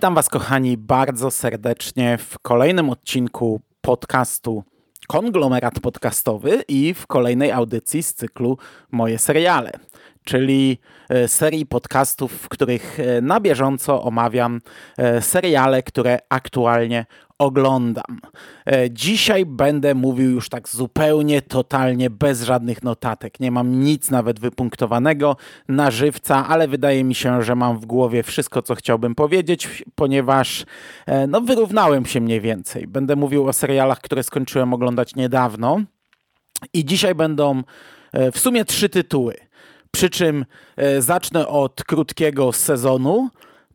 Witam Was, kochani, bardzo serdecznie w kolejnym odcinku podcastu Konglomerat Podcastowy i w kolejnej audycji z cyklu Moje Seriale, czyli e, serii podcastów, w których e, na bieżąco omawiam e, seriale, które aktualnie oglądam. E, dzisiaj będę mówił już tak zupełnie, totalnie, bez żadnych notatek. Nie mam nic nawet wypunktowanego na żywca, ale wydaje mi się, że mam w głowie wszystko, co chciałbym powiedzieć, ponieważ e, no, wyrównałem się mniej więcej. Będę mówił o serialach, które skończyłem oglądać niedawno. I dzisiaj będą e, w sumie trzy tytuły. Przy czym zacznę od krótkiego sezonu,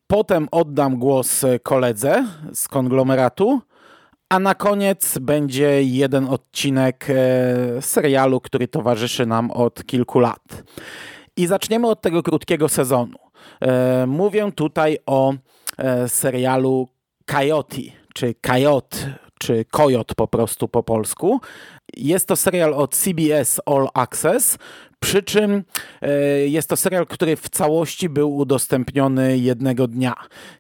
Potem oddam głos koledze z konglomeratu, a na koniec będzie jeden odcinek e, serialu, który towarzyszy nam od kilku lat. I zaczniemy od tego krótkiego sezonu. E, mówię tutaj o e, serialu Coyote, czy Coyote, czy Coyote po prostu po polsku. Jest to serial od CBS All Access, przy czym e, jest to serial, który w całości był udostępniony jednego dnia.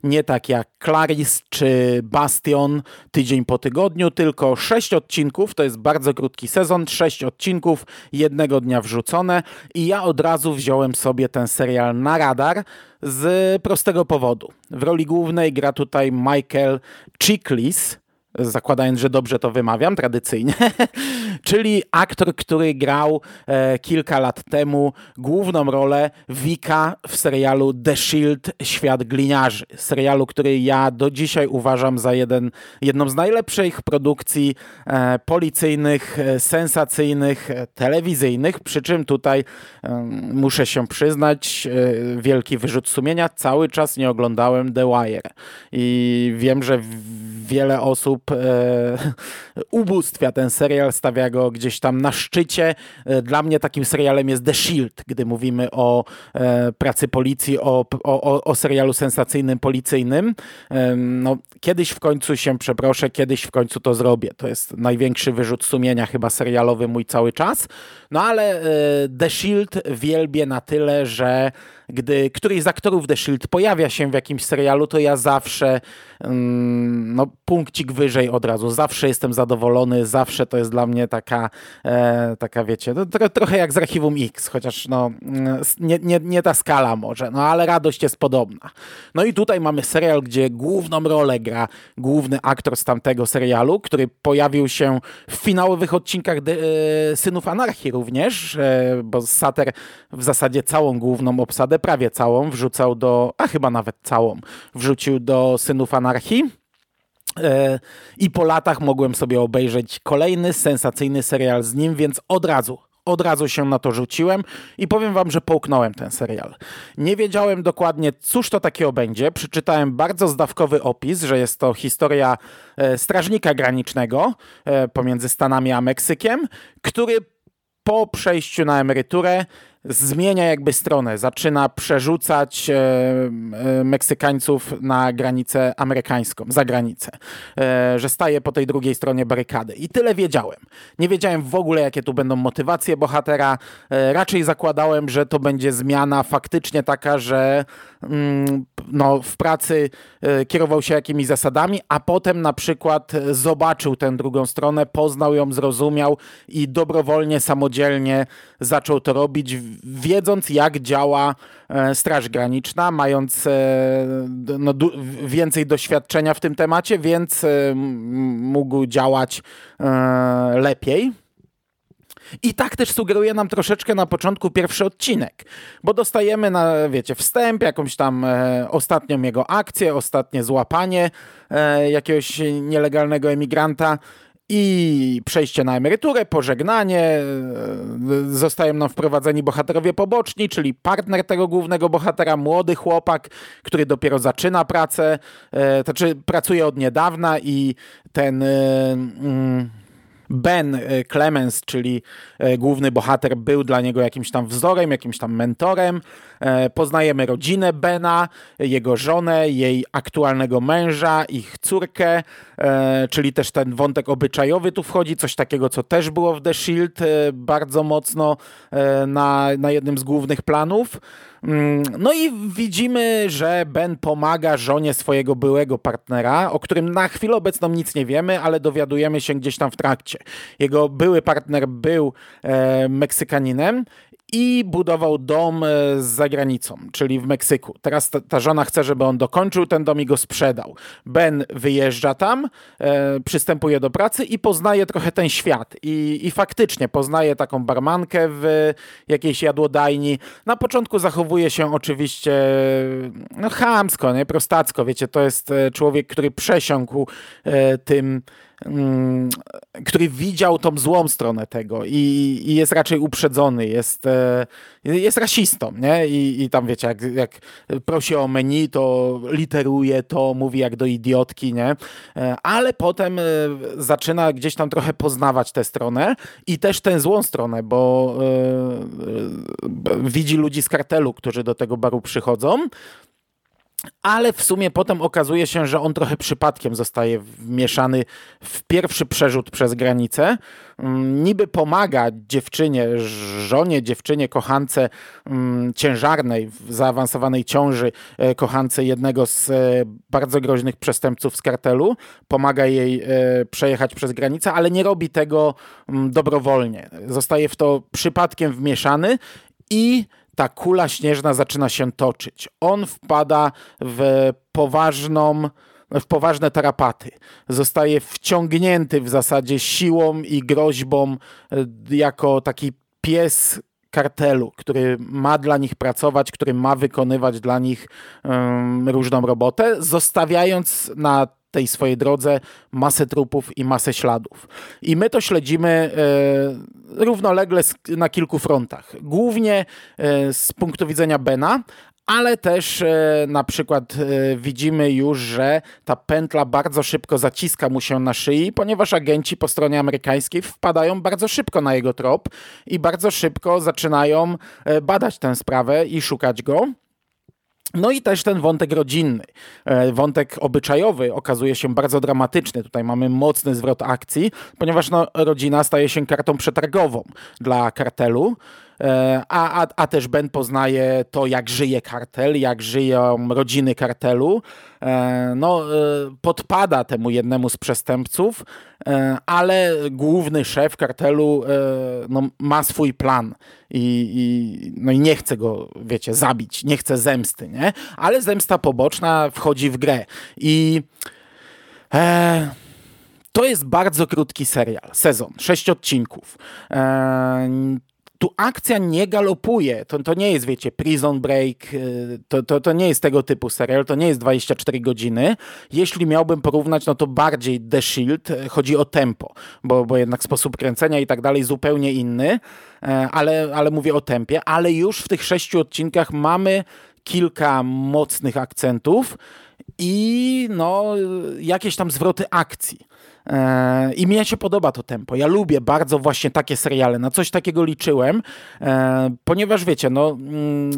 Nie tak jak Clarice czy Bastion tydzień po tygodniu, tylko sześć odcinków, to jest bardzo krótki sezon, sześć odcinków jednego dnia wrzucone i ja od razu wziąłem sobie ten serial na radar z prostego powodu. W roli głównej gra tutaj Michael Chiklis, zakładając, że dobrze to wymawiam tradycyjnie, czyli aktor, który grał e, kilka lat temu główną rolę Wika w serialu The Shield Świat Gliniarzy. Serialu, który ja do dzisiaj uważam za jeden, jedną z najlepszych produkcji e, policyjnych, e, sensacyjnych, e, telewizyjnych, przy czym tutaj e, muszę się przyznać, e, wielki wyrzut sumienia, cały czas nie oglądałem The Wire. I wiem, że wiele osób ubóstwia ten serial, stawia go gdzieś tam na szczycie. E, dla mnie takim serialem jest The Shield, gdy mówimy o e, pracy policji, o, o, o serialu sensacyjnym, policyjnym. No, kiedyś w końcu się przeproszę, kiedyś w końcu to zrobię. To jest największy wyrzut sumienia chyba serialowy mój cały czas. No ale e, The Shield wielbię na tyle, że gdy któryś z aktorów The Shield pojawia się w jakimś serialu, to ja zawsze mm, no, punkcik wyżej od razu. Zawsze jestem zadowolony, zawsze to jest dla mnie taka, e, taka wiecie, no, tro, trochę jak z Archiwum X, chociaż no, mm, nie, nie, nie ta skala może, no ale radość jest podobna. No i tutaj mamy serial, gdzie główną rolę gra główny aktor z tamtego serialu, który pojawił się w finałowych odcinkach de, e, Synów Anarchii również, e, bo Sater w zasadzie całą główną obsadę prawie całą wrzucał do, a chyba nawet całą, wrzucił do Synów Anarchii. E, I po latach mogłem sobie obejrzeć kolejny sensacyjny serial z nim, więc od razu, od razu się na to rzuciłem i powiem wam, że połknąłem ten serial. Nie wiedziałem dokładnie, cóż to takiego będzie. Przeczytałem bardzo zdawkowy opis, że jest to historia e, strażnika granicznego e, pomiędzy Stanami a Meksykiem, który po przejściu na emeryturę zmienia jakby stronę, zaczyna przerzucać e, e, Meksykańców na granicę amerykańską, za granicę, e, że staje po tej drugiej stronie barykady. I tyle wiedziałem. Nie wiedziałem w ogóle, jakie tu będą motywacje bohatera. E, raczej zakładałem, że to będzie zmiana faktycznie taka, że mm, no, w pracy e, kierował się jakimiś zasadami, a potem na przykład zobaczył tę drugą stronę, poznał ją, zrozumiał i dobrowolnie, samodzielnie zaczął to robić, wiedząc jak działa e, Straż Graniczna, mając e, no, więcej doświadczenia w tym temacie, więc e, mógł działać lepiej. I tak też sugeruje nam troszeczkę na początku pierwszy odcinek, bo dostajemy na, wiecie, wstęp, jakąś tam e, ostatnią jego akcję, ostatnie złapanie e, jakiegoś nielegalnego emigranta i przejście na emeryturę, pożegnanie, e, zostają nam wprowadzeni bohaterowie poboczni, czyli partner tego głównego bohatera, młody chłopak, który dopiero zaczyna pracę, e, to znaczy pracuje od niedawna i ten... E, mm, Ben Clemens, czyli główny bohater, był dla niego jakimś tam wzorem, jakimś tam mentorem. Poznajemy rodzinę Bena, jego żonę, jej aktualnego męża, ich córkę, czyli też ten wątek obyczajowy tu wchodzi, coś takiego, co też było w The Shield bardzo mocno na, na jednym z głównych planów. Mm, no i widzimy, że Ben pomaga żonie swojego byłego partnera, o którym na chwilę obecną nic nie wiemy, ale dowiadujemy się gdzieś tam w trakcie. Jego były partner był e, Meksykaninem i budował dom e, za granicą, czyli w Meksyku. Teraz ta, ta, żona chce, żeby on dokończył ten dom i go sprzedał. Ben wyjeżdża tam, e, przystępuje do pracy i poznaje trochę ten świat. I, I faktycznie poznaje taką barmankę w jakiejś jadłodajni. Na początku zachowuje się oczywiście no, chamsko, nie? prostacko. Wiecie, to jest e, człowiek, który przesiąkł e, tym który widział tą złą stronę tego i, i jest raczej uprzedzony, jest, e, jest rasistą, nie? I, i tam wiecie, jak, jak prosi o menu, to literuje to, mówi jak do idiotki, nie? E, ale potem e, zaczyna gdzieś tam trochę poznawać tę stronę i też tę złą stronę, bo widzi ludzi z kartelu, którzy do tego baru przychodzą ale w sumie potem okazuje się, że on trochę przypadkiem zostaje wmieszany w pierwszy przerzut przez granicę. Mm, niby pomaga dziewczynie, żonie, dziewczynie, kochance mm, ciężarnej, w zaawansowanej ciąży, e, kochance jednego z e, bardzo groźnych przestępców z kartelu. Pomaga jej e, przejechać przez granicę, ale nie robi tego mm, dobrowolnie. Zostaje w to przypadkiem wmieszany i ta kula śnieżna zaczyna się toczyć. On wpada w poważną w poważne tarapaty. Zostaje wciągnięty w zasadzie siłą i groźbą e, jako taki pies kartelu, który ma dla nich pracować, który ma wykonywać dla nich um, różną robotę, zostawiając na tej swojej drodze masę trupów i masę śladów. I my to śledzimy e, równolegle na kilku frontach. Głównie e, z punktu widzenia Bena, ale też e, na przykład e, widzimy już, że ta pętla bardzo szybko zaciska mu się na szyi, ponieważ agenci po stronie amerykańskiej wpadają bardzo szybko na jego trop i bardzo szybko zaczynają e, badać tę sprawę i szukać go. No i też ten wątek rodzinny, e, wątek obyczajowy okazuje się bardzo dramatyczny. Tutaj mamy mocny zwrot akcji, ponieważ no, rodzina staje się kartą przetargową dla kartelu. E, a, a, a też Ben poznaje to, jak żyje kartel, jak żyją rodziny kartelu. E, no, e, podpada temu jednemu z przestępców, ale główny szef kartelu no, ma swój plan i, i, no i nie chce go, wiecie, zabić, nie chce zemsty, nie? Ale zemsta poboczna wchodzi w grę i... E, to jest bardzo krótki serial, sezon, sześć odcinków. E, tu akcja nie galopuje. To, to nie jest, wiecie, Prison Break, y, to, to, to nie jest tego typu serial, to nie jest 24 godziny. Jeśli miałbym porównać, no to bardziej The Shield, y, chodzi o tempo, bo, bo jednak sposób kręcenia i tak dalej zupełnie inny, y, ale, ale mówię o tempie, ale już w tych sześciu odcinkach mamy kilka mocnych akcentów i no, jakieś tam zwroty akcji. E, I mnie się podoba to tempo. Ja lubię bardzo właśnie takie seriale. Na coś takiego liczyłem, e, ponieważ wiecie, no mm,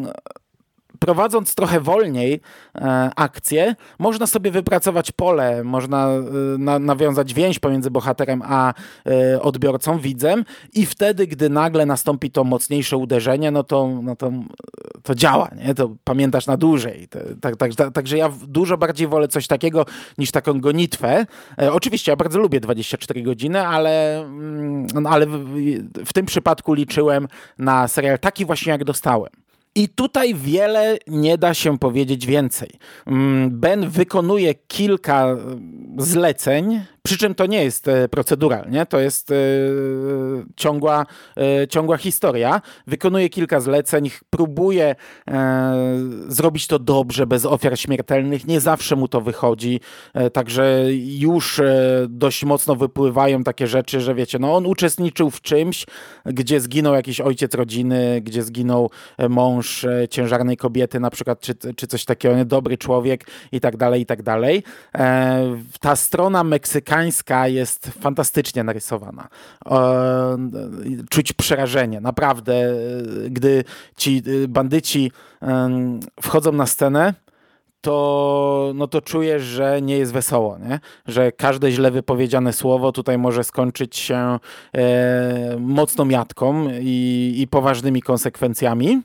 prowadząc trochę wolniej e, akcję, można sobie wypracować pole, można e, na, nawiązać więź pomiędzy bohaterem a e, odbiorcą, widzem i wtedy, gdy nagle nastąpi to mocniejsze uderzenie, no to, no to, to działa, nie? to pamiętasz na dłużej. Tak, tak, tak, także ja dużo bardziej wolę coś takiego niż taką gonitwę. Oczywiście ja bardzo lubię 24 godziny, ale, mm, no, ale w tym przypadku liczyłem na serial taki właśnie jak dostałem. I tutaj wiele nie da się powiedzieć więcej. Mm, ben wykonuje kilka zleceń, przy czym to nie jest e, proceduralnie, to jest e, ciągła, e, ciągła historia. Wykonuje kilka zleceń, próbuje zrobić to dobrze, bez ofiar śmiertelnych. Nie zawsze mu to wychodzi, także już dość mocno wypływają takie rzeczy, że wiecie, no on uczestniczył w czymś, gdzie zginął jakiś ojciec rodziny, gdzie zginął mąż ciężarnej kobiety na przykład, czy, czy coś takiego, dobry człowiek i tak dalej, i tak dalej. Ta strona meksykańska amerykańska jest fantastycznie narysowana. E, czuć przerażenie. Naprawdę, gdy ci bandyci wchodzą na scenę, to, no to czujesz, że nie jest wesoło, nie? że każde źle wypowiedziane słowo tutaj może skończyć się e, mocną miatką i, i poważnymi konsekwencjami.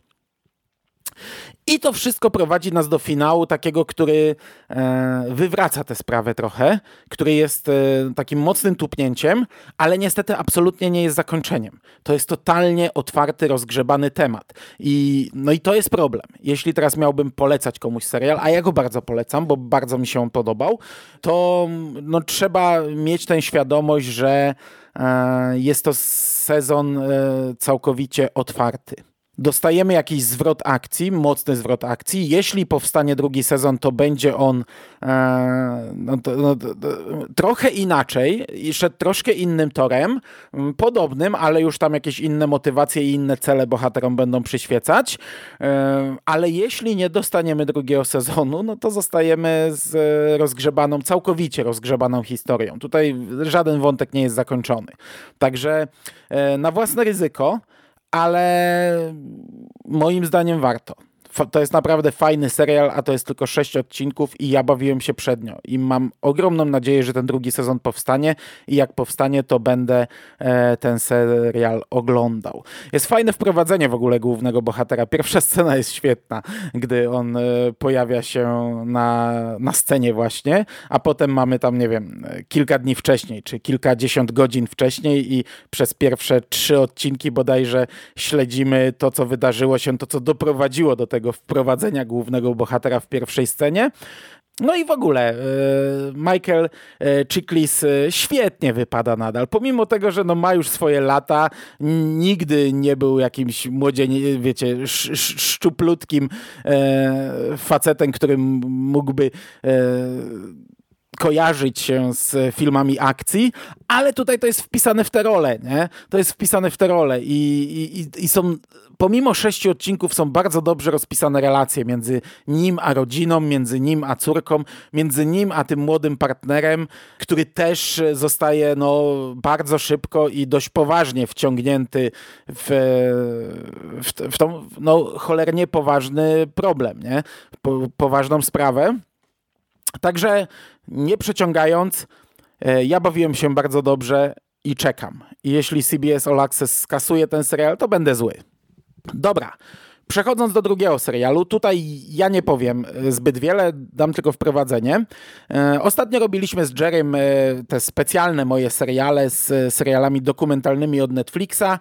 I to wszystko prowadzi nas do finału takiego, który e, wywraca tę sprawę trochę, który jest e, takim mocnym tupnięciem, ale niestety absolutnie nie jest zakończeniem. To jest totalnie otwarty, rozgrzebany temat. I, no i to jest problem. Jeśli teraz miałbym polecać komuś serial, a ja go bardzo polecam, bo bardzo mi się on podobał, to no, trzeba mieć tę świadomość, że e, jest to sezon całkowicie otwarty dostajemy jakiś zwrot akcji, mocny zwrot akcji. Jeśli powstanie drugi sezon, to będzie on e, no, no, trochę inaczej, jeszcze troszkę innym torem, podobnym, ale już tam jakieś inne motywacje i inne cele bohaterom będą przyświecać. E, ale jeśli nie dostaniemy drugiego sezonu, no to zostajemy z rozgrzebaną, całkowicie rozgrzebaną historią. Tutaj żaden wątek nie jest zakończony. Także e, na własne ryzyko ale moim zdaniem warto to jest naprawdę fajny serial, a to jest tylko sześć odcinków i ja bawiłem się przednio i mam ogromną nadzieję, że ten drugi sezon powstanie i jak powstanie, to będę e, ten serial oglądał. Jest fajne wprowadzenie w ogóle głównego bohatera. Pierwsza scena jest świetna, gdy on e, pojawia się na, na scenie właśnie, a potem mamy tam, nie wiem, kilka dni wcześniej, czy kilkadziesiąt godzin wcześniej i przez pierwsze trzy odcinki bodajże śledzimy to, co wydarzyło się, to, co doprowadziło do tego tego wprowadzenia głównego bohatera w pierwszej scenie. No i w ogóle e, Michael e, Chiklis e, świetnie wypada nadal, pomimo tego, że no ma już swoje lata, nigdy nie był jakimś młodzień, wiecie, szczuplutkim facetem, którym mógłby kojarzyć się z filmami akcji, ale tutaj to jest wpisane w te role, nie? To jest wpisane w te role i, i, i są, pomimo sześciu odcinków są bardzo dobrze rozpisane relacje między nim a rodziną, między nim a córką, między nim a tym młodym partnerem, który też zostaje no, bardzo szybko i dość poważnie wciągnięty w, w, w tą no, cholernie poważny problem, nie? Po, poważną sprawę. Także nie przeciągając, e, ja bawiłem się bardzo dobrze i czekam. Jeśli CBS All Access skasuje ten serial, to będę zły. Dobra, Przechodząc do drugiego serialu, tutaj ja nie powiem e, zbyt wiele, dam tylko wprowadzenie. E, ostatnio robiliśmy z Jerem e, te specjalne moje seriale z serialami dokumentalnymi od Netflixa.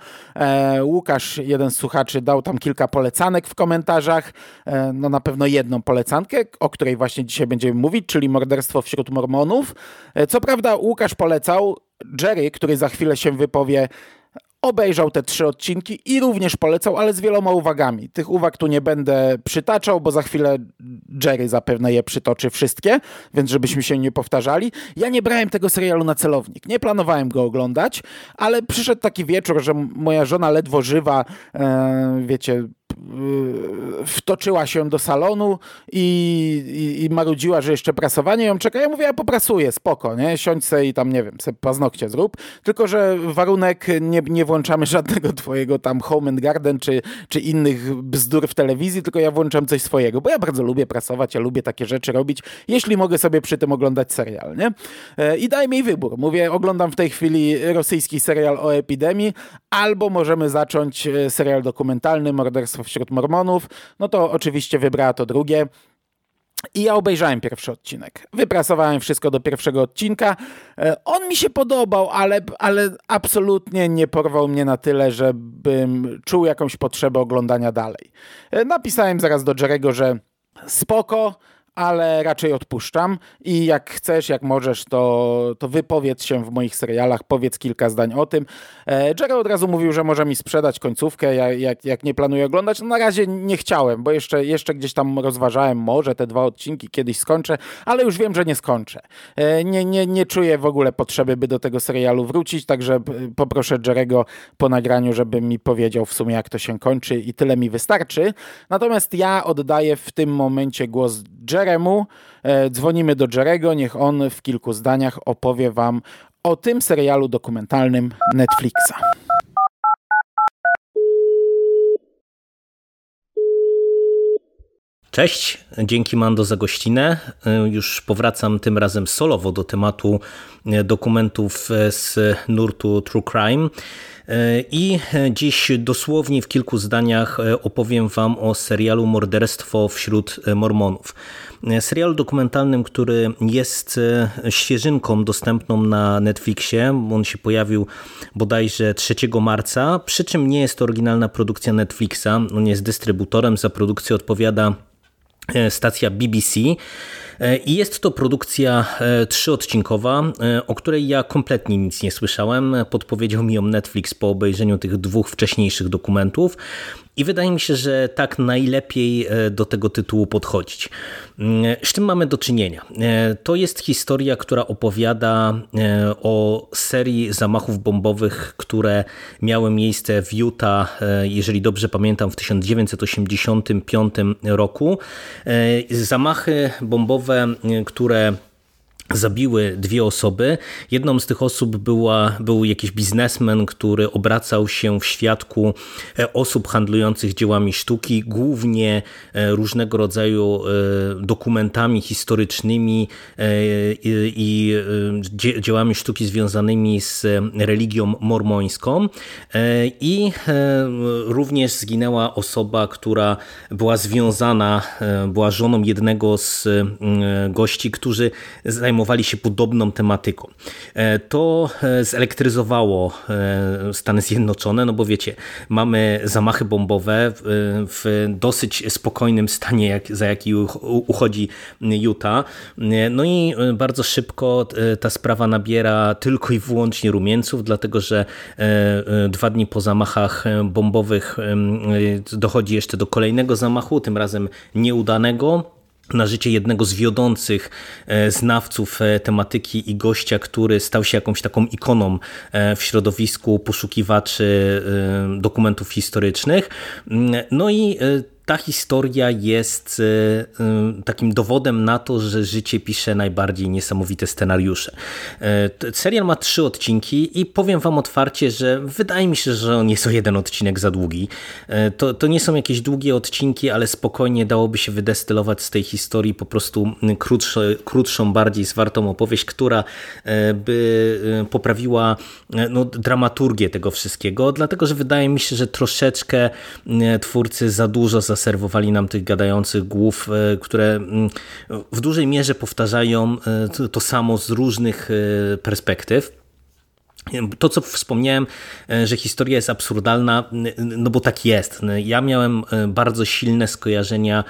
Łukasz, jeden z słuchaczy, dał tam kilka polecanek w komentarzach. No na pewno jedną polecankę, o której właśnie dzisiaj będziemy mówić, czyli Morderstwo wśród Mormonów. Co prawda Łukasz polecał, Jerry, który za chwilę się wypowie, obejrzał te trzy odcinki i również polecał, ale z wieloma uwagami. Tych uwag tu nie będę przytaczał, bo za chwilę Jerry zapewne je przytoczy wszystkie, więc żebyśmy się nie powtarzali. Ja nie brałem tego serialu na celownik, nie planowałem go oglądać, ale przyszedł taki wieczór, że moja żona ledwo żywa, e, wiecie, wtoczyła się do salonu i, i, i, marudziła, że jeszcze prasowanie ją czeka. Ja mówię, ja poprasuję, spoko, nie? Siądź se i tam, nie wiem, se paznokcie zrób. Tylko, że warunek, nie, nie włączamy żadnego twojego tam Home and Garden czy, czy innych bzdur w telewizji, tylko ja włączam coś swojego, bo ja bardzo lubię prasować, ja lubię takie rzeczy robić, jeśli mogę sobie przy tym oglądać serial, nie? E, I daj mi wybór. Mówię, oglądam w tej chwili rosyjski serial o epidemii, albo możemy zacząć e, serial dokumentalny Morderstwo wśród Mormonów, no to oczywiście wybrała to drugie. I ja obejrzałem pierwszy odcinek. Wyprasowałem wszystko do pierwszego odcinka. E, on mi się podobał, ale, ale absolutnie nie porwał mnie na tyle, żebym czuł jakąś potrzebę oglądania dalej. E, napisałem zaraz do Jerego, że spoko, ale raczej odpuszczam i jak chcesz, jak możesz, to, to wypowiedz się w moich serialach, powiedz kilka zdań o tym. E, Jerry od razu mówił, że może mi sprzedać końcówkę, jak, jak, nie planuję oglądać. No na razie nie chciałem, bo jeszcze, jeszcze gdzieś tam rozważałem, może te dwa odcinki kiedyś skończę, ale już wiem, że nie skończę. E, nie, nie, nie czuję w ogóle potrzeby, by do tego serialu wrócić, także poproszę Jerego po nagraniu, żeby mi powiedział w sumie, jak to się kończy i tyle mi wystarczy. Natomiast ja oddaję w tym momencie głos Jerry Jeremu. E, dzwonimy do Jerego, niech on w kilku zdaniach opowie wam o tym serialu dokumentalnym Netflixa. Cześć, dzięki Mando za gościnę. Już powracam tym razem solowo do tematu dokumentów z nurtu True Crime. I dziś dosłownie w kilku zdaniach opowiem Wam o serialu Morderstwo wśród Mormonów. Serialu dokumentalnym, który jest świeżynką dostępną na Netflixie. On się pojawił bodajże 3 marca, przy czym nie jest to oryginalna produkcja Netflixa. On jest dystrybutorem, za produkcję odpowiada E, stacja BBC. E, I jest to produkcja e, trzyodcinkowa, o której ja kompletnie nic nie słyszałem. Podpowiedział mi ją Netflix po obejrzeniu tych dwóch wcześniejszych dokumentów. I wydaje mi się, że tak najlepiej e, do tego tytułu podchodzić. Mm, z czym mamy do czynienia? E, to jest historia, która opowiada e, o serii zamachów bombowych, które miały miejsce w Utah, jeżeli dobrze pamiętam, w 1985 roku. Zamachy bombowe, które zabiły dwie osoby. Jedną z tych osób była, był jakiś biznesmen, który obracał się w świadku e, osób handlujących dziełami sztuki, głównie e, różnego rodzaju e, dokumentami historycznymi i dziełami sztuki związanymi z religią mormońską. I również zginęła osoba, która była związana, była żoną jednego z gości, którzy zajmowali zajmowali się podobną tematyką. E, to e, zelektryzowało e, Stany Zjednoczone, no bo wiecie, mamy zamachy bombowe w dosyć spokojnym stanie, jak, za jaki uchodzi Utah. No i bardzo szybko ta sprawa nabiera tylko i wyłącznie rumieńców, dlatego że dwa dni po zamachach bombowych dochodzi jeszcze do kolejnego zamachu, tym razem nieudanego na życie jednego z wiodących e, znawców e, tematyki i gościa, który stał się jakąś taką ikoną e, w środowisku poszukiwaczy dokumentów historycznych. Mm, no i ta historia jest e, e, takim dowodem na to, że życie pisze najbardziej niesamowite scenariusze. E, serial ma trzy odcinki i powiem wam otwarcie, że wydaje mi się, że on jest o jeden odcinek za długi. To, to nie są jakieś długie odcinki, ale spokojnie dałoby się wydestylować z tej historii po prostu krótsze, krótszą, bardziej zwartą opowieść, która by poprawiła no, dramaturgię tego wszystkiego, dlatego że wydaje mi się, że troszeczkę twórcy za dużo zaserwowali nam tych gadających głów, e, które mm, w dużej mierze powtarzają e, to samo z różnych e, perspektyw. To, co wspomniałem, e, że historia jest absurdalna, no bo tak jest. Ja miałem e, bardzo silne skojarzenia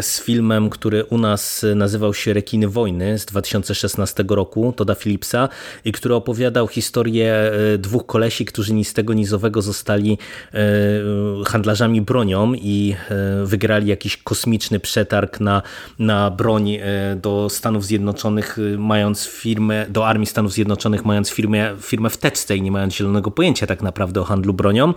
z filmem, który u nas nazywał się Rekiny Wojny z 2016 roku, Toda Philipsa, i który opowiadał historię e, dwóch kolesi, którzy ni z tego nizowego zostali handlarzami bronią i wygrali jakiś kosmiczny przetarg na, na broń do Stanów Zjednoczonych, mając firmę, do Armii Stanów Zjednoczonych, mając firmę, firmę firmę w teczce i nie mając zielonego pojęcia tak naprawdę o handlu bronią.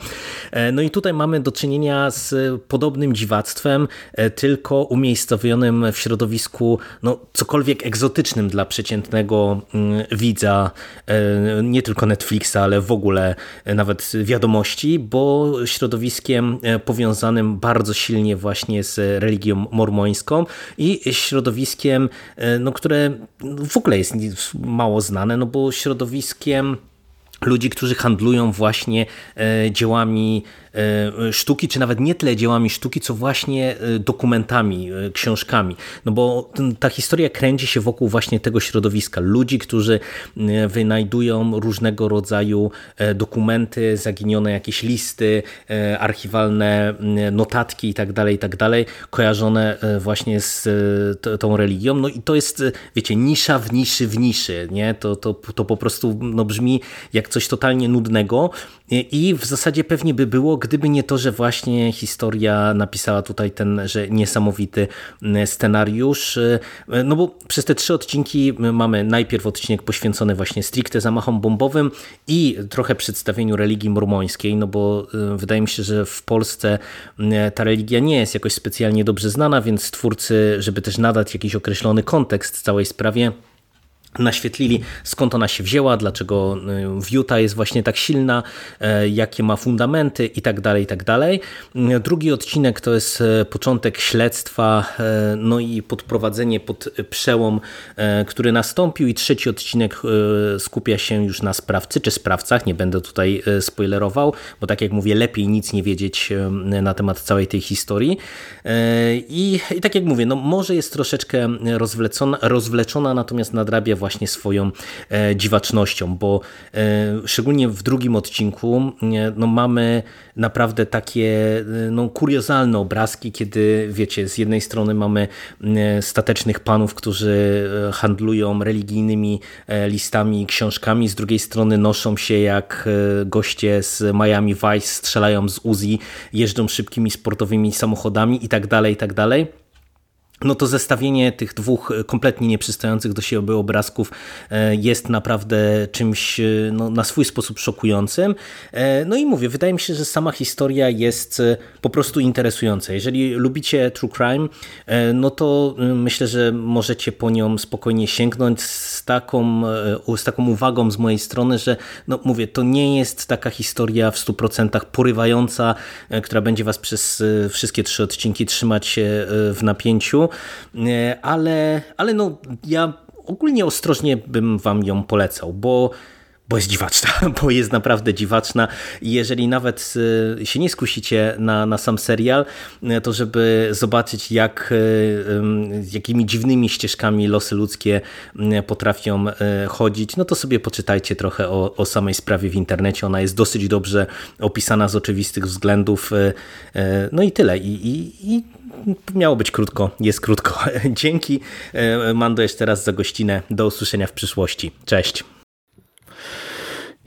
E, no i tutaj mamy do czynienia z podobnym dziwactwem, e, tylko umiejscowionym w środowisku no, cokolwiek egzotycznym dla przeciętnego mm, widza, e, nie tylko Netflixa, ale w ogóle nawet wiadomości, bo środowiskiem powiązanym bardzo silnie właśnie z religią mormońską i środowiskiem, no, które w ogóle jest mało znane, no bo środowiskiem ludzi, którzy handlują właśnie e, dziełami sztuki, czy nawet nie tyle dziełami sztuki, co właśnie e, dokumentami, e, książkami. No bo ta historia kręci się wokół właśnie tego środowiska. Ludzi, którzy wynajdują różnego rodzaju dokumenty, zaginione jakieś listy, archiwalne notatki itd., tak itd., tak kojarzone właśnie z tą religią. No i to jest, wiecie, nisza w niszy w niszy, nie? To, to, to po prostu no, brzmi jak coś totalnie nudnego i w zasadzie pewnie by było, gdyby nie to, że właśnie historia napisała tutaj ten, że niesamowity scenariusz, no bo przez te trzy odcinki mamy najpierw odcinek poświęcony właśnie stricte zamachom bombowym i trochę przedstawieniu religii mormońskiej, no bo wydaje mi się, że w Polsce ta religia nie jest jakoś specjalnie dobrze znana, więc twórcy, żeby też nadać jakiś określony kontekst całej sprawie, naświetlili skąd ona się wzięła, dlaczego y, Utah jest właśnie tak silna, e, jakie ma fundamenty i tak dalej, i tak dalej. Drugi odcinek to jest e, początek śledztwa, e, no i podprowadzenie pod przełom, który nastąpił. I trzeci odcinek skupia się już na sprawcy czy sprawcach, nie będę tutaj spoilerował, bo tak jak mówię, lepiej nic nie wiedzieć na temat całej tej historii. I, i tak jak mówię, no może jest troszeczkę rozwleczona, rozwleczona natomiast nadrabia właśnie swoją e, dziwacznością, bo e, szczególnie w drugim odcinku no mamy naprawdę takie e, no, kuriozalne obrazki, kiedy wiecie, z jednej strony mamy statecznych panów, którzy handlują religijnymi listami i książkami, z drugiej strony noszą się jak goście z Miami Vice, strzelają z Uzi, jeżdżą szybkimi sportowymi samochodami i tak dalej, i tak dalej no to zestawienie tych dwóch kompletnie nieprzystających do siebie obrazków e, jest naprawdę czymś e, no, na swój sposób szokującym. E, no i mówię, wydaje mi się, że sama historia jest po prostu interesująca. Jeżeli lubicie true crime, no to myślę, że możecie po nią spokojnie sięgnąć z taką, z taką uwagą z mojej strony, że no mówię, to nie jest taka historia w 100% porywająca, która będzie was przez wszystkie trzy odcinki trzymać w napięciu, E, ale, ale no, ja ogólnie ostrożnie bym wam ją polecał, bo bo jest dziwaczna, bo jest naprawdę dziwaczna. Jeżeli nawet e, się nie skusicie na, na sam serial, e, to żeby zobaczyć jak, jakimi dziwnymi ścieżkami losy ludzkie potrafią chodzić, no to sobie poczytajcie trochę o, o samej sprawie w internecie, ona jest dosyć dobrze opisana z oczywistych względów, no i tyle. I, i, i miało być krótko, jest krótko. Dzięki e, Mando jeszcze raz za gościnę. Do usłyszenia w przyszłości. Cześć.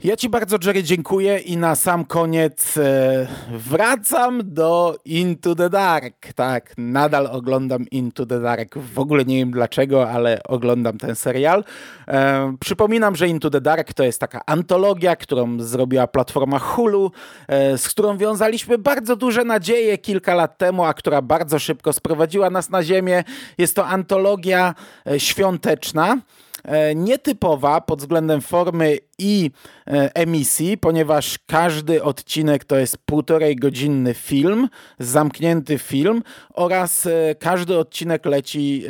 Ja Ci bardzo, Jerry, dziękuję i na sam koniec e, wracam do Into the Dark. Tak, nadal oglądam Into the Dark. W ogóle nie wiem dlaczego, ale oglądam ten serial. E, przypominam, że Into the Dark to jest taka antologia, którą zrobiła platforma Hulu, e, z którą wiązaliśmy bardzo duże nadzieje kilka lat temu, a która bardzo szybko sprowadziła nas na ziemię. Jest to antologia e, świąteczna. E, nietypowa pod względem formy i e, emisji, ponieważ każdy odcinek to jest półtorej godzinny film, zamknięty film oraz e, każdy odcinek leci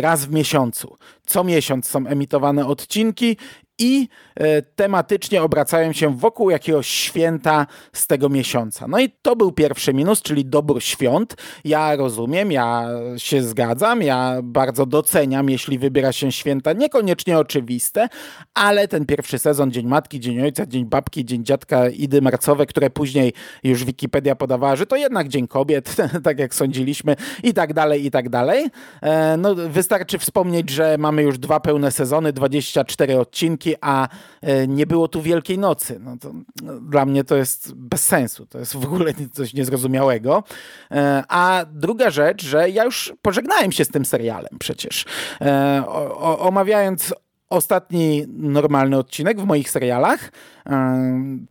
raz w miesiącu. Co miesiąc są emitowane odcinki i e, tematycznie obracają się wokół jakiegoś święta z tego miesiąca. No i to był pierwszy minus, czyli dobór świąt. Ja rozumiem, ja się zgadzam, ja bardzo doceniam, jeśli wybiera się święta niekoniecznie oczywiste, ale ten pierwszy sezon, Dzień Matki, Dzień Ojca, Dzień Babki, Dzień Dziadka, Idy Marcowe, które później już Wikipedia podawała, że to jednak Dzień Kobiet, tak jak sądziliśmy i tak dalej, i tak dalej. E, no, wystarczy wspomnieć, że mamy już dwa pełne sezony, 24 odcinki, a e, nie było tu Wielkiej Nocy. No to, no, dla mnie to jest bez sensu, to jest w ogóle coś niezrozumiałego. E, a druga rzecz, że ja już pożegnałem się z tym serialem przecież. E, o, omawiając ostatni normalny odcinek w moich serialach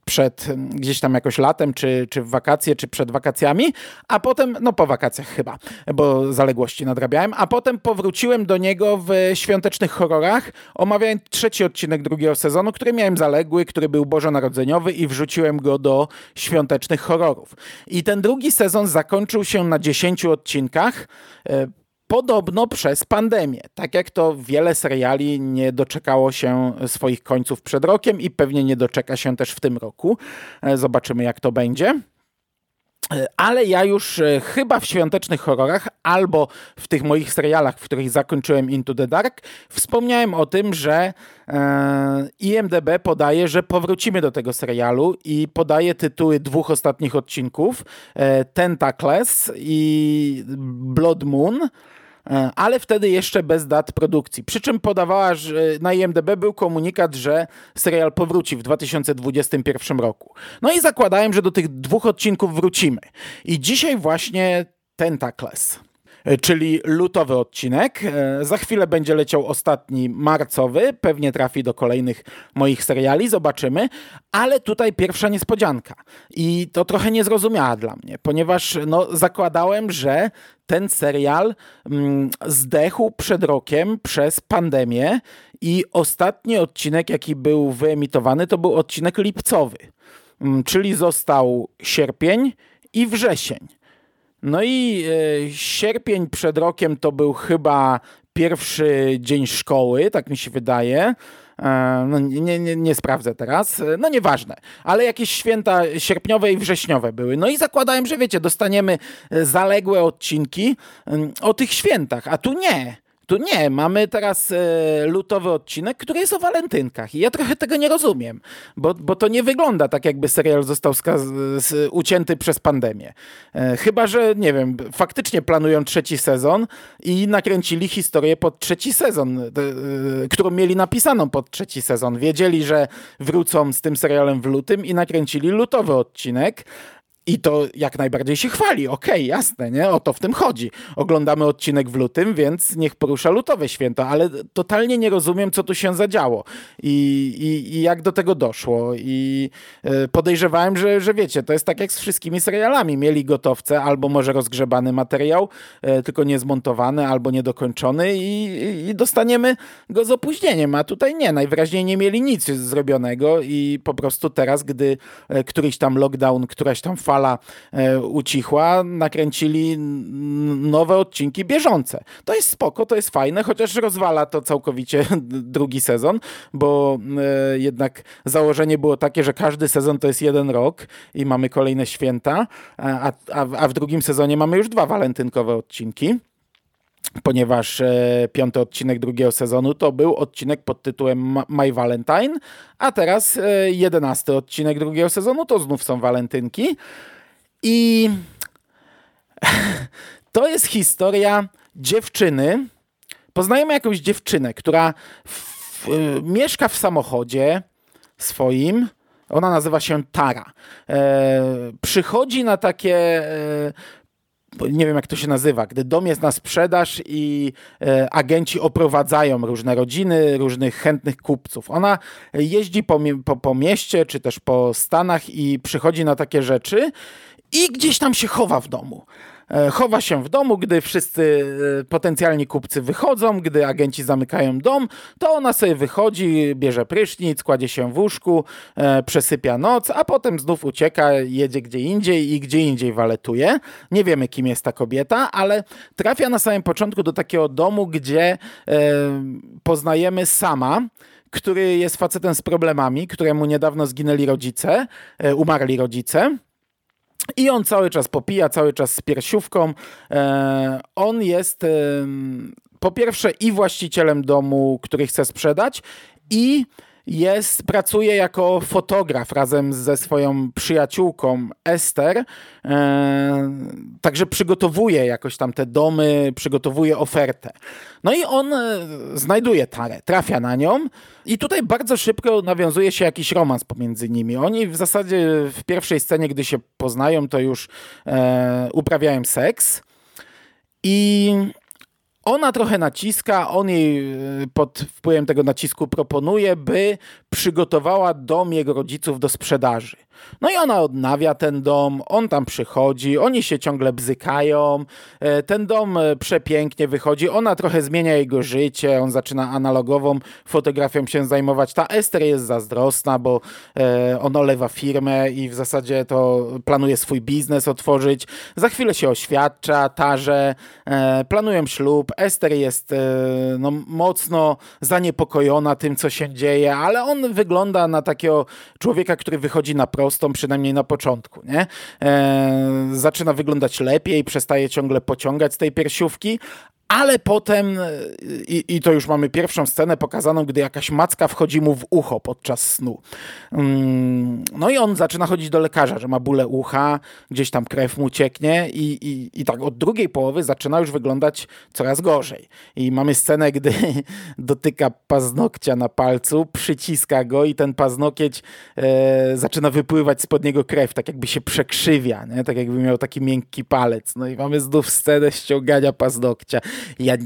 przed gdzieś tam jakoś latem, czy, czy w wakacje, czy przed wakacjami, a potem, no po wakacjach chyba, bo zaległości nadrabiałem, a potem powróciłem do niego w świątecznych horrorach, omawiając trzeci odcinek drugiego sezonu, który miałem zaległy, który był bożonarodzeniowy i wrzuciłem go do świątecznych horrorów. I ten drugi sezon zakończył się na dziesięciu odcinkach. E, podobno przez pandemię. Tak jak to wiele seriali nie doczekało się swoich końców przed rokiem i pewnie nie doczeka się też w tym roku. E, zobaczymy, jak to będzie. E, ale ja już e, chyba w świątecznych horrorach albo w tych moich serialach, w których zakończyłem Into the Dark, wspomniałem o tym, że IMDB podaje, że powrócimy do tego serialu i podaje tytuły dwóch ostatnich odcinków Tentacles i Blood Moon. E, ale wtedy jeszcze bez dat produkcji. Przy czym podawała, że na IMDB był komunikat, że serial powróci w 2021 roku. No i zakładałem, że do tych dwóch odcinków wrócimy. I dzisiaj właśnie Tentacles. E, czyli lutowy odcinek. E, za chwilę będzie leciał ostatni marcowy, pewnie trafi do kolejnych moich seriali, zobaczymy, ale tutaj pierwsza niespodzianka. I to trochę niezrozumiała dla mnie, ponieważ no, zakładałem, że ten serial mm, zdechł przed rokiem przez pandemię i ostatni odcinek, jaki był wyemitowany, to był odcinek lipcowy, mm, czyli został sierpień i wrzesień. No i e, sierpień przed rokiem to był chyba pierwszy dzień szkoły, tak mi się wydaje. E, no, nie, nie, nie sprawdzę teraz, e, no nieważne, ale jakieś święta sierpniowe i wrześniowe były. No i zakładałem, że wiecie, dostaniemy zaległe odcinki o tych świętach, a tu nie. Nie, mamy teraz e, lutowy odcinek, który jest o walentynkach i ja trochę tego nie rozumiem, bo, bo to nie wygląda tak, jakby serial został ucięty przez pandemię. E, chyba, że nie wiem, faktycznie planują trzeci sezon i nakręcili historię pod trzeci sezon, e, którą mieli napisaną pod trzeci sezon. Wiedzieli, że wrócą z tym serialem w lutym i nakręcili lutowy odcinek, i to jak najbardziej się chwali. Okej, okay, jasne, nie? O to w tym chodzi. Oglądamy odcinek w lutym, więc niech porusza lutowe święto, ale totalnie nie rozumiem, co tu się zadziało i, i, i jak do tego doszło. I e, podejrzewałem, że, że wiecie, to jest tak jak z wszystkimi serialami. Mieli gotowce albo może rozgrzebany materiał, e, tylko niezmontowany albo niedokończony i, i dostaniemy go z opóźnieniem, a tutaj nie. Najwyraźniej nie mieli nic zrobionego i po prostu teraz, gdy e, któryś tam lockdown, któraś tam fala fala e, ucichła, nakręcili nowe odcinki bieżące. To jest spoko, to jest fajne, chociaż rozwala to całkowicie drugi sezon, bo e, jednak założenie było takie, że każdy sezon to jest jeden rok i mamy kolejne święta, a, a, a w drugim sezonie mamy już dwa walentynkowe odcinki ponieważ e, piąty odcinek drugiego sezonu to był odcinek pod tytułem My Valentine, a teraz e, jedenasty odcinek drugiego sezonu to znów są walentynki. I to jest historia dziewczyny. Poznajemy jakąś dziewczynę, która w, mieszka w samochodzie swoim. Ona nazywa się Tara. E, przychodzi na takie e, nie wiem jak to się nazywa, gdy dom jest na sprzedaż i e, agenci oprowadzają różne rodziny, różnych chętnych kupców. Ona jeździ po, po, po mieście czy też po Stanach i przychodzi na takie rzeczy i gdzieś tam się chowa w domu. E, chowa się w domu, gdy wszyscy e, potencjalni kupcy wychodzą, gdy agenci zamykają dom, to ona sobie wychodzi, bierze prysznic, kładzie się w łóżku, e, przesypia noc, a potem znów ucieka, jedzie gdzie indziej i gdzie indziej waletuje. Nie wiemy, kim jest ta kobieta, ale trafia na samym początku do takiego domu, gdzie poznajemy sama, który jest facetem z problemami, któremu niedawno zginęli rodzice, umarli rodzice. I on cały czas popija, cały czas z piersiówką. E, on jest po pierwsze i właścicielem domu, który chce sprzedać, i jest, pracuje jako fotograf razem ze swoją przyjaciółką Ester. E, także przygotowuje jakoś tam te domy, przygotowuje ofertę. No i on e, znajduje Tarę, trafia na nią i tutaj bardzo szybko nawiązuje się jakiś romans pomiędzy nimi. Oni w zasadzie w pierwszej scenie, gdy się poznają, to już e, uprawiają seks. I ona trochę naciska, on jej y, pod wpływem tego nacisku proponuje, by przygotowała dom jego rodziców do sprzedaży. No i ona odnawia ten dom, on tam przychodzi, oni się ciągle bzykają, e, ten dom e, przepięknie wychodzi, ona trochę zmienia jego życie, on zaczyna analogową fotografią się zajmować. Ta Ester jest zazdrosna, bo e, on olewa firmę i w zasadzie to planuje swój biznes otworzyć. Za chwilę się oświadcza, tarze, planują ślub. Ester jest no, mocno zaniepokojona tym, co się dzieje, ale on wygląda na takiego człowieka, który wychodzi na prosto prostą, przynajmniej na początku, nie? E, zaczyna wyglądać lepiej, przestaje ciągle pociągać z tej piersiówki, ale potem, i, i to już mamy pierwszą scenę pokazaną, gdy jakaś macka wchodzi mu w ucho podczas snu. Mm, no i on zaczyna chodzić do lekarza, że ma bóle ucha, gdzieś tam krew mu cieknie i, i, i tak od drugiej połowy zaczyna już wyglądać coraz gorzej. I mamy scenę, gdy dotyka paznokcia na palcu, przyciska go i ten paznokieć e, zaczyna wypływać spod niego krew, tak jakby się przekrzywia, nie? tak jakby miał taki miękki palec. No i mamy znów scenę ściągania paznokcia. Ja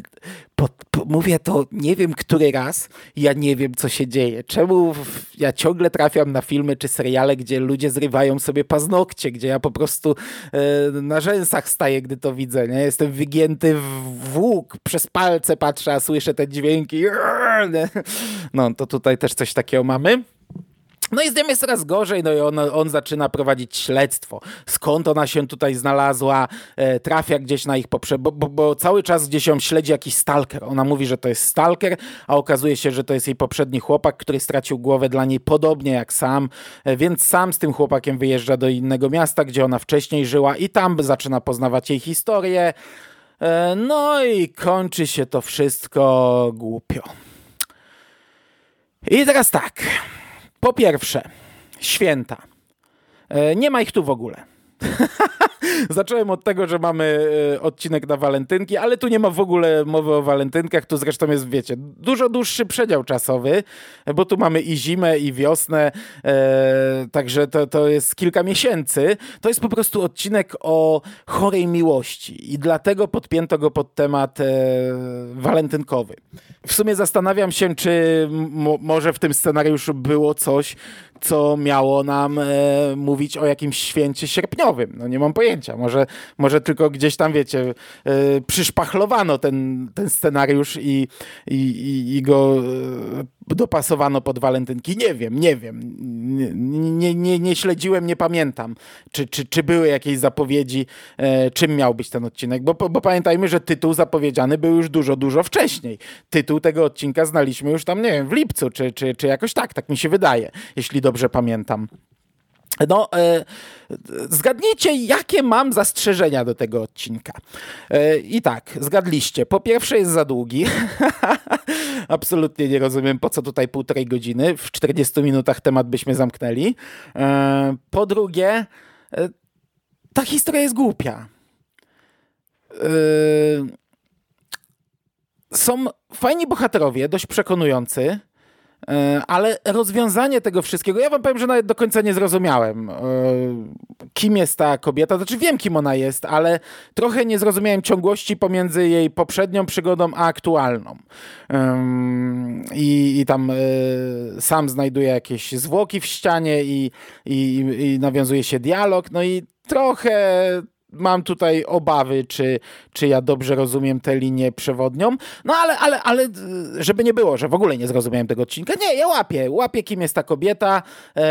po, po, mówię to nie wiem który raz, ja nie wiem co się dzieje. Czemu w, ja ciągle trafiam na filmy czy seriale, gdzie ludzie zrywają sobie paznokcie, gdzie ja po prostu e, na rzęsach staję, gdy to widzę. Nie? Jestem wygięty w łuk, przez palce patrzę, a słyszę te dźwięki. No to tutaj też coś takiego mamy. No i z nią jest coraz gorzej, no i on, on zaczyna prowadzić śledztwo. Skąd ona się tutaj znalazła, e, trafia gdzieś na ich poprze... Bo, bo, bo, cały czas gdzieś ją śledzi jakiś stalker. Ona mówi, że to jest stalker, a okazuje się, że to jest jej poprzedni chłopak, który stracił głowę dla niej podobnie jak sam, e, więc sam z tym chłopakiem wyjeżdża do innego miasta, gdzie ona wcześniej żyła i tam zaczyna poznawać jej historię. E, no i kończy się to wszystko głupio. I teraz tak... Po pierwsze, święta. E, nie ma ich tu w ogóle. Zacząłem od tego, że mamy e, odcinek na walentynki, ale tu nie ma w ogóle mowy o walentynkach. Tu zresztą jest, wiecie, dużo dłuższy przedział czasowy, bo tu mamy i zimę, i wiosnę, e, także to, to jest kilka miesięcy. To jest po prostu odcinek o chorej miłości i dlatego podpięto go pod temat e, walentynkowy. W sumie zastanawiam się, czy może w tym scenariuszu było coś, co miało nam e, mówić o jakimś święcie sierpniowym. No nie mam pojęcia. Może, może tylko gdzieś tam, wiecie, e, przyszpachlowano ten, ten scenariusz i, i, i go e, dopasowano pod walentynki. Nie wiem, nie wiem. Nie, nie, nie śledziłem, nie pamiętam, czy, czy, czy były jakieś zapowiedzi, e, czym miał być ten odcinek, bo, bo pamiętajmy, że tytuł zapowiedziany był już dużo, dużo wcześniej. Tytuł tego odcinka znaliśmy już tam, nie wiem, w lipcu, czy, czy, czy jakoś tak, tak mi się wydaje, jeśli dobrze pamiętam. No, e, zgadnijcie, jakie mam zastrzeżenia do tego odcinka. E, I tak, zgadliście. Po pierwsze, jest za długi. Absolutnie nie rozumiem, po co tutaj półtorej godziny. W 40 minutach temat byśmy zamknęli. E, po drugie, e, ta historia jest głupia. E, są fajni bohaterowie, dość przekonujący. E, ale rozwiązanie tego wszystkiego, ja wam powiem, że nawet do końca nie zrozumiałem, e, kim jest ta kobieta. Znaczy wiem, kim ona jest, ale trochę nie zrozumiałem ciągłości pomiędzy jej poprzednią przygodą a aktualną. I, i tam e, sam znajduje jakieś zwłoki w ścianie i, i, i nawiązuje się dialog. No i trochę mam tutaj obawy, czy, czy ja dobrze rozumiem tę linię przewodnią. No ale, ale, ale żeby nie było, że w ogóle nie zrozumiałem tego odcinka. Nie, ja łapię. Łapię, kim jest ta kobieta, e,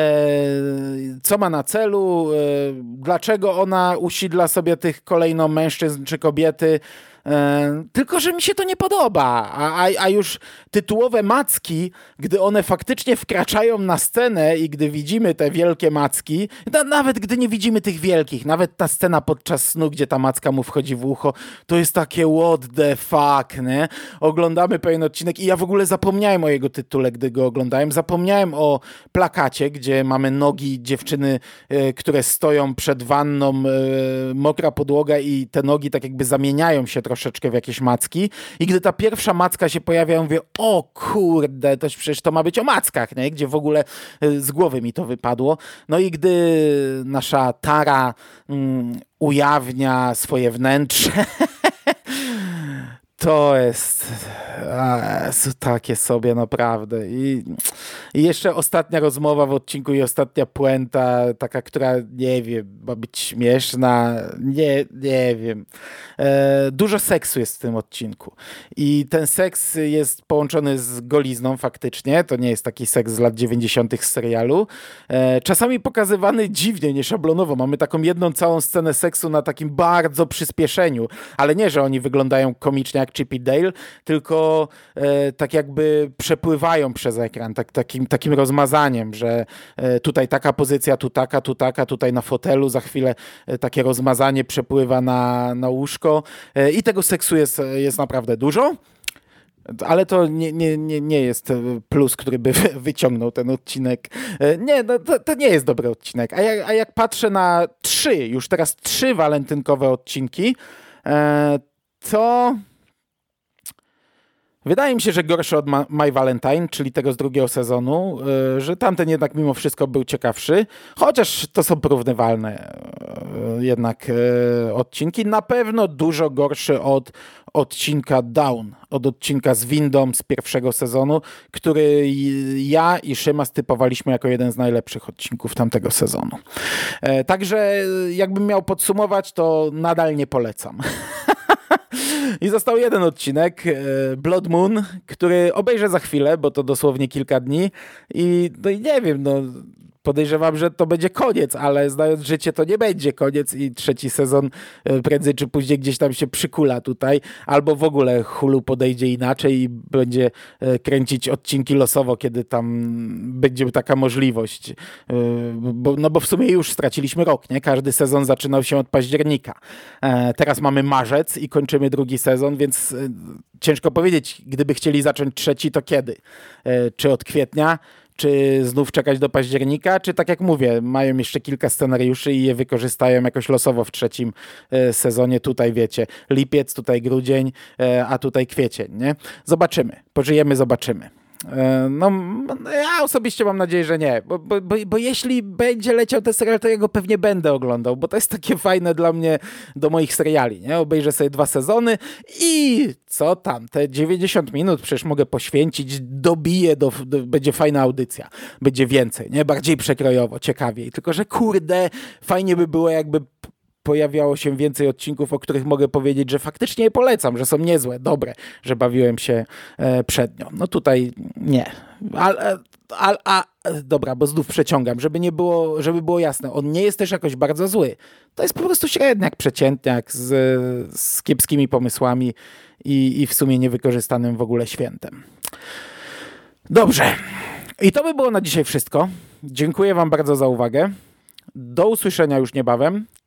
co ma na celu, e, dlaczego ona usidla sobie tych kolejno mężczyzn czy kobiety. E, tylko, że mi się to nie podoba. A, a, a, już tytułowe macki, gdy one faktycznie wkraczają na scenę i gdy widzimy te wielkie macki, na, nawet gdy nie widzimy tych wielkich, nawet ta scena podczas snu, gdzie ta macka mu wchodzi w ucho, to jest takie what the fuck, nie? Oglądamy pewien odcinek i ja w ogóle zapomniałem o jego tytule, gdy go oglądałem. Zapomniałem o plakacie, gdzie mamy nogi dziewczyny, e, które stoją przed wanną, e, mokra podłoga i te nogi tak jakby zamieniają się troszkę troszeczkę w jakieś macki i gdy ta pierwsza macka się pojawia, ja mówię, o kurde, to przecież to ma być o mackach, nie? gdzie w ogóle y, z głowy mi to wypadło. No i gdy nasza Tara mm, ujawnia swoje wnętrze, to jest a, takie sobie naprawdę. I, I, jeszcze ostatnia rozmowa w odcinku i ostatnia puenta, taka, która nie wiem, ma być śmieszna. Nie, nie wiem. E, dużo seksu jest w tym odcinku. I ten seks jest połączony z golizną faktycznie. To nie jest taki seks z lat 90. z serialu. E, czasami pokazywany dziwnie, nieszablonowo. Mamy taką jedną całą scenę seksu na takim bardzo przyspieszeniu. Ale nie, że oni wyglądają komicznie jak Chippy Dale, tylko e, tak jakby przepływają przez ekran, tak, takim, takim rozmazaniem, że e, tutaj taka pozycja, tu taka, tu taka, tutaj na fotelu, za chwilę e, takie rozmazanie przepływa na, na łóżko e, i tego seksu jest, jest naprawdę dużo. Ale to nie, nie, nie, nie jest plus, który by wyciągnął ten odcinek. E, nie, no, to, to nie jest dobry odcinek. A jak, a jak patrzę na trzy, już teraz trzy walentynkowe odcinki, to wydaje mi się, że gorszy od My Valentine, czyli tego z drugiego sezonu, e, że tamten jednak mimo wszystko był ciekawszy, chociaż to są porównywalne jednak odcinki. Na pewno dużo gorszy od odcinka Down, od odcinka z windą z pierwszego sezonu, który ja i Szyma stypowaliśmy jako jeden z najlepszych odcinków tamtego sezonu. E, także jakbym miał podsumować, to nadal nie polecam. I został jeden odcinek, e, Blood Moon, który obejrzę za chwilę, bo to dosłownie kilka dni. I, no i nie wiem, no podejrzewam, że to będzie koniec, ale znając życie, to nie będzie koniec i trzeci sezon e, prędzej czy później gdzieś tam się przykula tutaj, albo w ogóle Hulu podejdzie inaczej i będzie e, kręcić odcinki losowo, kiedy tam będzie taka możliwość. E, bo, no bo w sumie już straciliśmy rok, nie? Każdy sezon zaczynał się od października. Teraz mamy marzec i kończymy drugi sezon, więc ciężko powiedzieć, gdyby chcieli zacząć trzeci, to kiedy? Czy od kwietnia? Czy znów czekać do października, czy tak jak mówię, mają jeszcze kilka scenariuszy i je wykorzystają jakoś losowo w trzecim e, sezonie. Tutaj wiecie, lipiec, tutaj grudzień, e, a tutaj kwiecień, nie? Zobaczymy, pożyjemy, zobaczymy. E, no, ja osobiście mam nadzieję, że nie, bo, bo, bo, bo, jeśli będzie leciał ten serial, to ja go pewnie będę oglądał, bo to jest takie fajne dla mnie do moich seriali, nie? Obejrzę sobie dwa sezony i co tam, te 90 minut przecież mogę poświęcić, dobiję, do, do, będzie fajna audycja, będzie więcej, nie? Bardziej przekrojowo, ciekawiej, tylko że kurde, fajnie by było jakby pojawiało się więcej odcinków, o których mogę powiedzieć, że faktycznie je polecam, że są niezłe, dobre, że bawiłem się e, przednio. No tutaj nie. Ale, a, a, dobra, bo znów przeciągam, żeby nie było, żeby było jasne. On nie jest też jakoś bardzo zły. To jest po prostu średniak, przeciętniak z, z kiepskimi pomysłami i, i w sumie niewykorzystanym w ogóle świętem. Dobrze. I to by było na dzisiaj wszystko. Dziękuję Wam bardzo za uwagę. Do usłyszenia już niebawem.